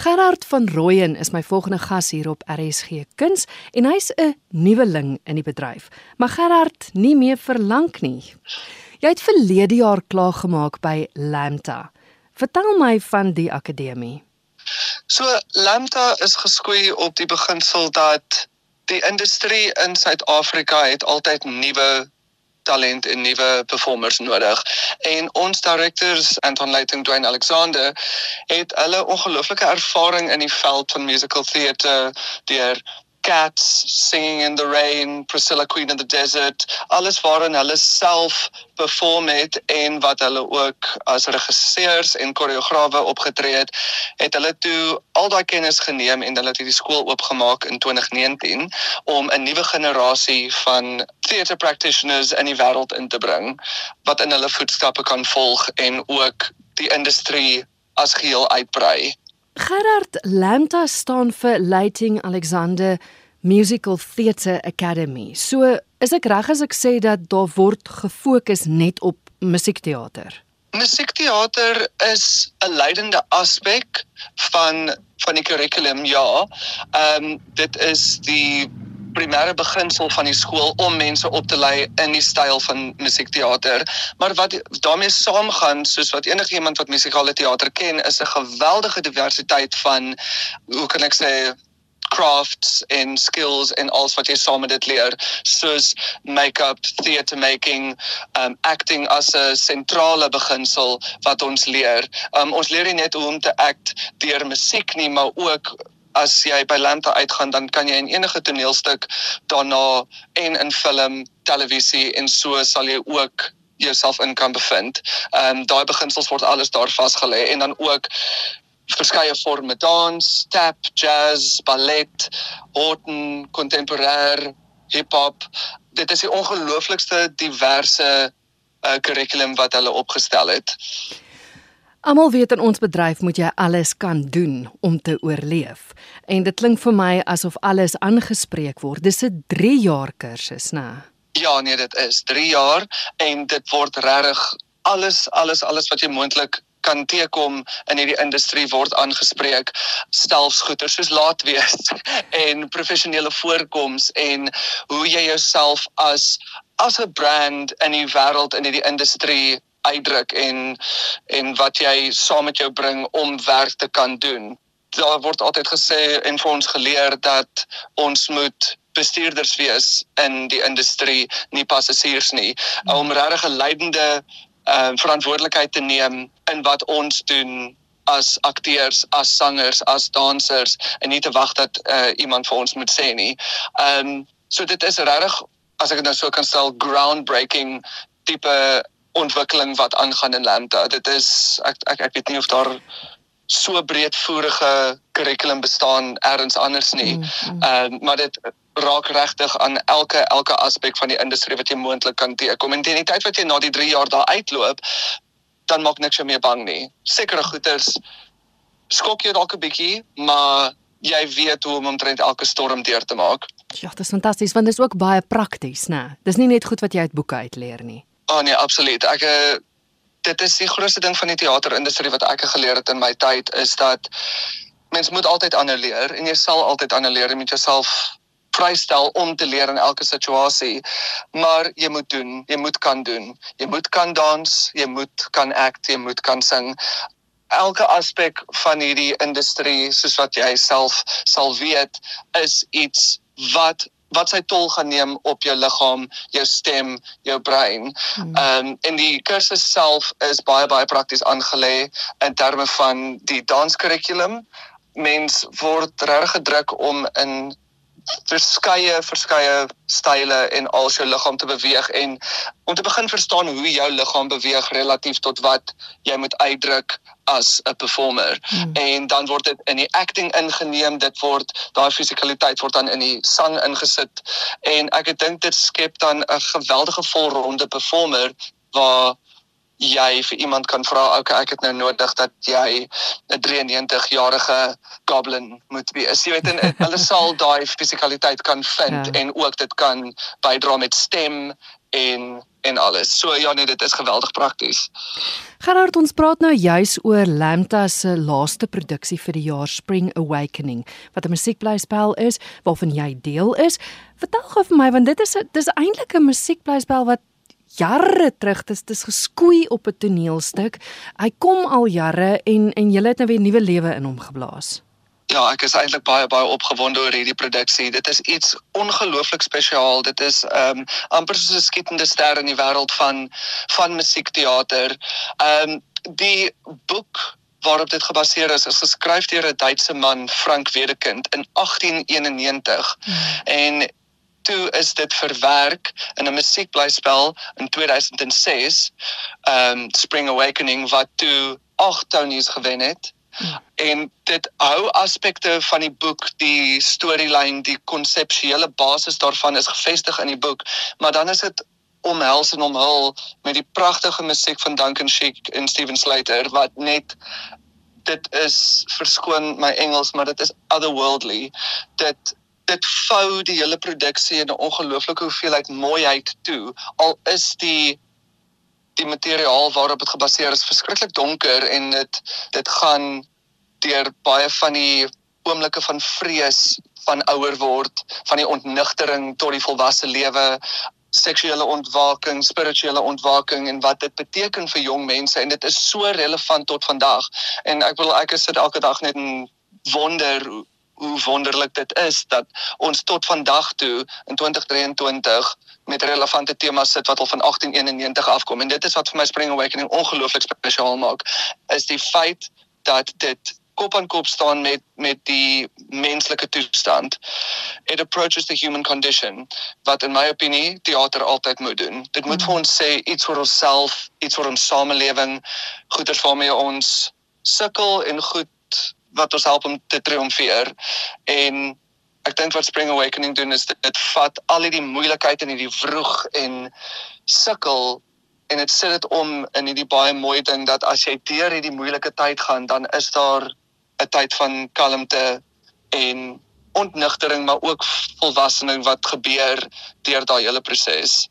Gerard van Rooyen is my volgende gas hier op RSG Kuns en hy's 'n nuweling in die bedryf. Maar Gerard nie meer verlang nie. Jy het verlede jaar klaar gemaak by Lambda. Vertel my van die akademie. So Lambda is geskoei op die beginsel dat die industrie in Suid-Afrika het altyd nuwe talent en nuwe performers nodig. En ons directors Anton Leighton, Dwayne Alexander het hulle ongelooflike ervaring in die veld van musical theatre deur Cats, Singing in the Rain, Priscilla Queen of the Desert, alles waarin hulle self perform het en wat hulle ook as regisseurs en koreograwe opgetree het, het hulle toe al daai kennis geneem en hulle het hierdie skool oopgemaak in 2019 om 'n nuwe generasie van theatre practitioners in die wêreld in te bring wat in hulle voetstappe kan volg en ook die industrie as geheel uitbrei. Gerard Lambda staan vir Lighting Alexander Musical Theatre Academy. So, is ek reg as ek sê dat daar word gefokus net op musiekteater? Musiekteater is 'n leidende aspek van van die kurrikulum, ja. Ehm um, dit is die primêre beginsel van die skool om mense op te lei in die styl van musiekteater. Maar wat daarmee saamgaan, soos wat enigiemand wat musikale teater ken, is 'n geweldige diversiteit van hoe kan ek sê crafts en skills en alles wat jy saam met dit leer soos make-up, theatre making, um acting as 'n sentrale beginsel wat ons leer. Um ons leer nie net hoe om te act deur musiek nie, maar ook as jy by Lanta uitgaan dan kan jy in enige toneelstuk daarna en in film, televisie en so sal jy ook jouself in kan bevind. Ehm um, daai beginsels word alles daar vasgelê en dan ook verskeie forme dans, tap, jazz, ballet, horton, kontemporêr, hip-hop. Dit is 'n ongelooflikste diverse uh, wat hulle opgestel het. Almal weet in ons bedryf moet jy alles kan doen om te oorleef. En dit klink vir my asof alles aangespreek word. Dis 'n 3 jaar kursus, né? Ja, nee, dit is 3 jaar en dit word regtig alles alles alles wat jy moontlik kan teekom in hierdie industrie word aangespreek selfs goeie soos laat wees en professionele voorkoms en hoe jy jouself as as 'n brand in die wêreld in hierdie industrie uitdruk en en wat jy saam met jou bring om werk te kan doen. Daar word altyd gesê en vir ons geleer dat ons moet bestuurders wees in die industrie, nie passasiers nie, om regtig 'n leidende uh, verantwoordelikheid te neem in wat ons doen as akteurs, as sangers, as dansers en nie te wag dat uh, iemand vir ons moet sê nie. Ehm um, so dit is regtig as ek dit nou so kan stel groundbreaking tipe ontwikkeling wat aangaan in Lambda. Dit is ek ek ek weet nie of daar so breedvoerige kurrikulum bestaan elders anders nie. Mm, mm. Ehm mm, uh, maar dit raak regtig aan elke elke aspek van die industrie wat jy moontlik kan teekom. En teen die tyd wat jy na die 3 jaar daar uitloop, dan maak niks jou meer bang nie. Sekere goeters skok jou dalk 'n bietjie, maar jy weet hoe om omtrent elke storm deur te maak. Ja, dit is fantasties want dit is ook baie prakties, né? Dis nie net goed wat jy uit boeke uit leer nie. Oh nee, absoluut. Ek uh, dit is die grootste ding van die teaterindustrie wat ek geleer het in my tyd is dat mens moet altyd aanleer en jy sal altyd aanleer met jouself vrystel om te leer in elke situasie. Maar jy moet doen, jy moet kan doen. Jy moet kan dans, jy moet kan act, jy moet kan sing. Elke aspek van hierdie industrie, soos wat jy self sal weet, is iets wat wat sy tol gaan neem op jou liggaam, jou stem, jou brein. Hmm. Ehm um, en die kursus self is baie baie prakties aangelê in terme van die danskurrikulum. Mens word reg gedruk om in verskeie verskeie style en al jou liggaam te beweeg en om te begin verstaan hoe jou liggaam beweeg relatief tot wat jy moet uitdruk as 'n performer. Hmm. En dan word dit in die acting ingeneem, dit word daai fisikaliteit word dan in die sang ingesit en ek dink dit skep dan 'n geweldige volronde performer waar jy vir iemand kan vra okay ek het nou nodig dat jy 'n 93 jarige goblin moet wees jy weet en hulle sal daai fisikaliteit kan vind ja. en ook dit kan bydra met stem en en alles. So ja nee, dit is geweldig prakties. Gerard, ons praat nou juis oor Lambda se laaste produksie vir die jaar Spring Awakening, wat 'n musiekblyspel is waarvan jy deel is. Vertel gou vir my want dit is dis eintlik 'n musiekblyspel wat jare terug dis dis geskoei op 'n toneelstuk. Hy kom al jare en en jy het nou weer nuwe lewe in hom geblaas. Ja, ek is eintlik baie baie opgewonde oor hierdie produksie. Dit is iets ongelooflik spesiaal. Dit is ehm um, amper soos 'n skietende ster in die wêreld van van musiekteater. Ehm um, die boek waarop dit gebaseer is, is geskryf deur 'n Duitse man, Frank Wedekind in 1891. Hmm. En toe is dit verwerk in 'n musiekblyspel in 2006, ehm um, Spring Awakening wat toe 8 Tonys gewen het. Ja. En dit hou aspekte van die boek, die storielyn, die konseptuele basis daarvan is gevestig in die boek, maar dan is dit omhels en omhul met die pragtige musiek van Duncan Sheik en Steven Slater wat net dit is verskoon my Engels, maar dit is otherworldly. Dit dit vou die hele produksie in 'n ongelooflike hoeveelheid mooiheid toe. Al is die die materiaal waarop dit gebaseer is verskriklik donker en dit dit gaan deur baie van die oomblikke van vrees van ouer word, van die ontnigtering tot die volwasse lewe, seksuele ontwaking, spirituele ontwaking en wat dit beteken vir jong mense en dit is so relevant tot vandag. En ek wil ek sit elke dag net en wonder hoe wonderlik dit is dat ons tot vandag toe in 2023 met relevante temas sit wat al van 1891 afkom en dit is wat vir my Spring Awakening ongelooflik spesiaal maak is die feit dat dit kop aan kop staan met met die menslike toestand it approaches the human condition wat in my opinie teater altyd moet doen. Dit moet vir ons sê iets oor onsself iets oor ons samelewing goeders waarmee ons sukkel en goed wat ons help om te triomfeer. En ek dink wat Spring Awakening doen is dit, dit vat al die moeilikheid en hierdie vroeg en sukkel en dit sit dit om in hierdie baie mooi ding dat as jy deur hierdie moeilike tyd gaan dan is daar 'n tyd van kalmte en ontnigtering maar ook volwassening wat gebeur deur daai hele proses.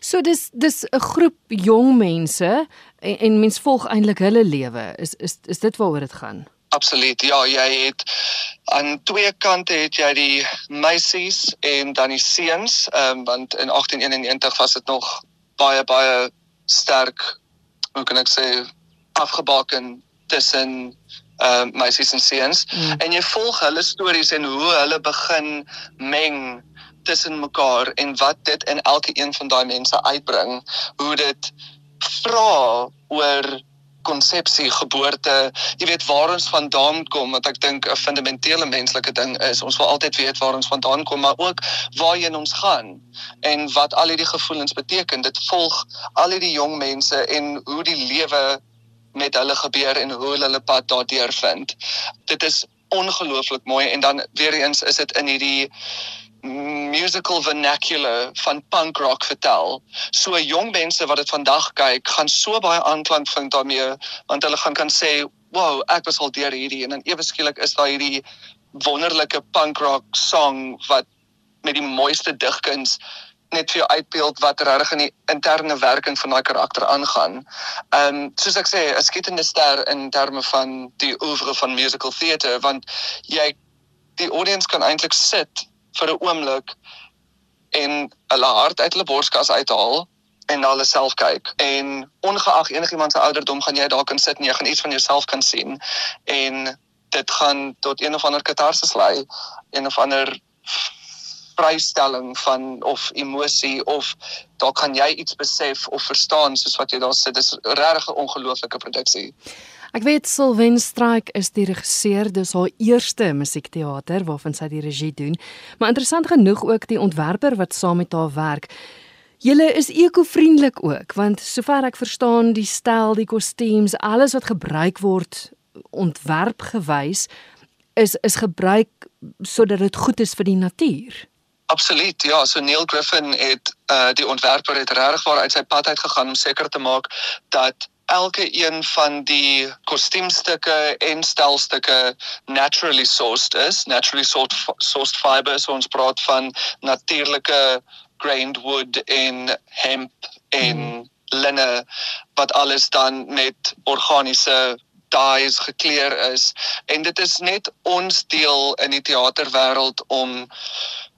So dis dis 'n groep jong mense en, en mens volg eintlik hulle lewe. Is is is dit waaroor dit gaan? Absoluut. Ja, jy het aan twee kante het jy die meisies en dan die seuns, ehm um, want in 1891 was dit nog baie baie sterk hoe kan ek sê afgebaken tussen ehm uh, meisies en seuns. Mm. en jy volg hulle stories en hoe hulle begin meng tussen mekaar en wat dit in elke een van daai mense uitbring, hoe dit vra oor konsepsie geboorte jy weet waar ons vandaan kom want ek dink 'n fundamentele menslike ding is. Ons wil altyd weet waar ons vandaan kom maar ook waarheen ons gaan en wat al hierdie gevoelens beteken. Dit volg al hierdie jong mense en hoe die lewe met hulle gebeur en hoe hulle pad daardeur vind dit is ongelooflik mooi en dan weer eens is dit in hierdie musical vernacular van punk rock vertel. So jong mense wat dit vandag kyk, gaan so baie aanklank vind daarmee want hulle gaan kan sê, "Wow, ek was al deur hierdie" en dan ewe skielik is daar hierdie wonderlike punk rock song wat met die mooiste digkuns net vir jou uitbeeld wat regtig in die interne werking van daai karakter aangaan. Ehm um, soos ek sê, 'n skietende ster in terme van die oeuvre van musical theatre want jy die audience kan eintlik sit vir 'n oomblik en hulle hart uit hulle borskas uithaal en na hulle self kyk en ongeag enigiemand se ouderdom gaan jy daar kan sit en jy gaan iets van jouself kan sien en dit gaan tot een of ander katarsis lei en of ander vrystelling van of emosie of daar kan jy iets besef of verstaan soos wat jy daar sit dis regtig 'n ongelooflike produksie Ek weet Sylwen Strike is die regisseur, dis haar eerste musiekteater waarvan sy die regie doen. Maar interessant genoeg ook die ontwerper wat saam met haar werk. Julle is ekovriendelik ook, want sover ek verstaan, die styl, die kostuums, alles wat gebruik word ontwerpgewys is is gebruik sodat dit goed is vir die natuur. Absoluut. Ja, so Neil Griffin het uh die ontwerper het regtig waar uit sy pad uit gegaan om seker te maak dat elke een van die kostuumstukke en stelstukke naturally sourced is, naturally sourced sourced fibers, so ons praat van natuurlike grained wood en hemp en mm. linne wat alles dan met organiese dyes gekleur is en dit is net ons deel in die teaterwêreld om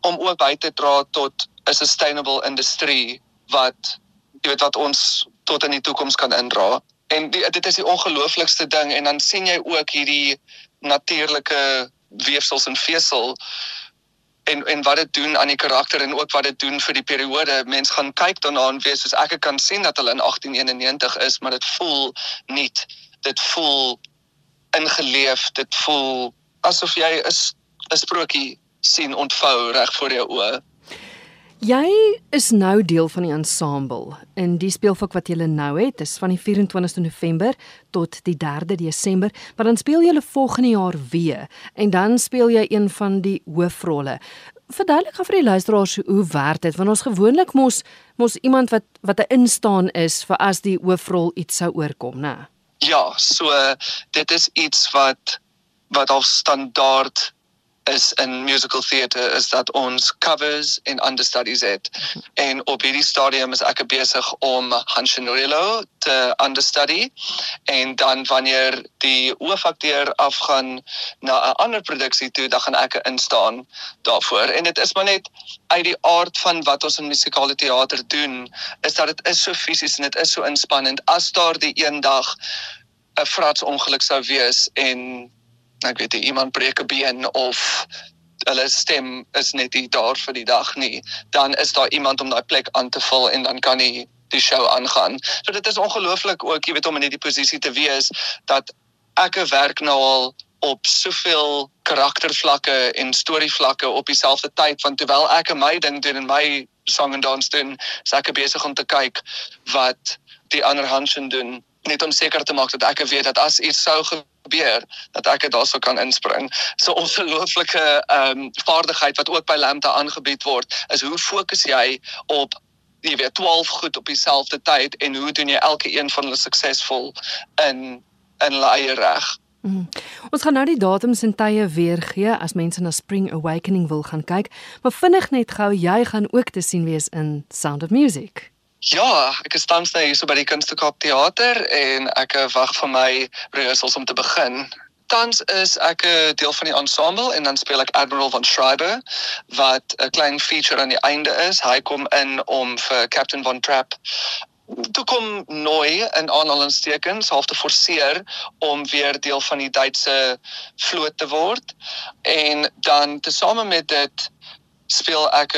om ook by te dra tot 'n sustainable industrie wat jy weet wat ons tot in die toekoms kan indra en die, dit is die ongelooflikste ding en dan sien jy ook hierdie natuurlike weefsels en vesel en en wat dit doen aan die karakter en ook wat dit doen vir die periode. Mense gaan kyk daarna en weet soos ek kan sien dat hulle in 1891 is, maar dit voel nie dit voel ingeleef, dit voel asof jy 'n 'n sprokie sien ontvou reg voor jou oë. Jy is nou deel van die ensemble in die speelfak wat jy nou het. Dis van die 24ste November tot die 3de Desember, maar dan speel jy volgende jaar weer en dan speel jy een van die hoofrolle. Verduidelik gou vir die luisteraars hoe werk dit? Want ons gewoonlik mos mos iemand wat wat 'n instaan is vir as die hoofrol iets sou oorkom, né? Ja, so dit is iets wat wat al standaard is in musical theatre is dat ons covers en understudies het. En op hierdie stadium is ek besig om Hanshinurilo te understudy en dan wanneer die hoofakteur afgaan na 'n ander produksie toe, dan gaan ek instaan daarvoor. En dit is maar net uit die aard van wat ons in musikale teater doen, is dat dit is so fisies en dit is so inspannend as daar die eendag 'n frats ongeluk sou wees en ek weet nie iemand breek 'n been of hulle stem is net nie daar vir die dag nie, dan is daar iemand om daai plek aan te vul en dan kan die die show aangaan. So dit is ongelooflik ook, jy weet om in hierdie posisie te wees dat ek 'n werk nou al op soveel karaktervlakke en storievlakke op dieselfde tyd want terwyl ek my ding doen en my song and dance doen, ek besig om te kyk wat die ander Hansen doen net om seker te maak dat ek weet dat as iets sou gebeur dat ek dit daarso kan inspring. So ongelooflike ehm um, vaardigheid wat ook by Lamte aangebied word is hoe fokus jy op jy weet 12 goed op dieselfde tyd en hoe doen jy elke een van hulle suksesvol in in eie reg. Mm. Ons gaan nou die datums en tye weer gee as mense na Spring Awakening wil gaan kyk, maar vinnig net gou jy gaan ook te sien wees in Sound of Music. Ja, ek is tans nou hier so by die Kunstekaap Theater en ek wag vir my rehearsals om te begin. Tans is ek 'n deel van die ensemble en dan speel ek Admiral van Schreiber wat 'n klein feature aan die einde is. Hy kom in om vir Captain von Trapp toe kom nooi in aanhalingstekens half te forceer om weer deel van die Duitse vloot te word en dan tesame met dit speel ek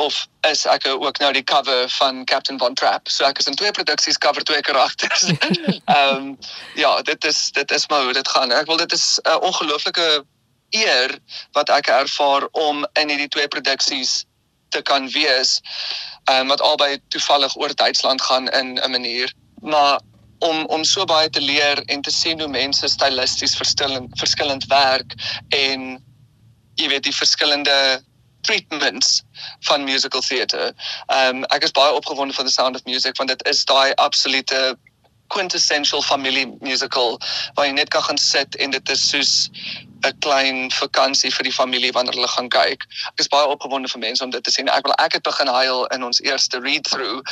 of is ek ook nou die cover van Captain Von Trapp. So ek is in twee produksies cover twee karakters. Ehm um, ja, dit is dit is maar hoe dit gaan. Ek wil dit is 'n uh, ongelooflike eer wat ek ervaar om in hierdie twee produksies te kan wees. Ehm um, wat albei toevallig oor Duitsland gaan in 'n manier. Maar om om so baie te leer en te sien hoe mense stylisties verskillend verskillend werk en jy weet die verskillende treatments van musical theatre. Um ek is baie opgewonde vir the sound of music want dit is daai absolute quintessential familie musical waar jy net kan gaan sit en dit is soos 'n klein vakansie vir die familie wanneer hulle gaan kyk. Ek is baie opgewonde vir mense om dit te sien. Ek wil ek het begin huil in ons eerste read through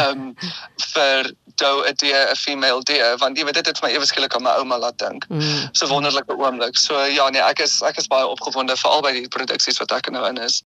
um vir do a dear a female dear want jy weet dit het my ewe skielik aan my ouma laat dink. Mm. So wonderlike oomblik. So ja nee, ek is ek is baie opgewonde vir albei die produksies wat ek nou in is.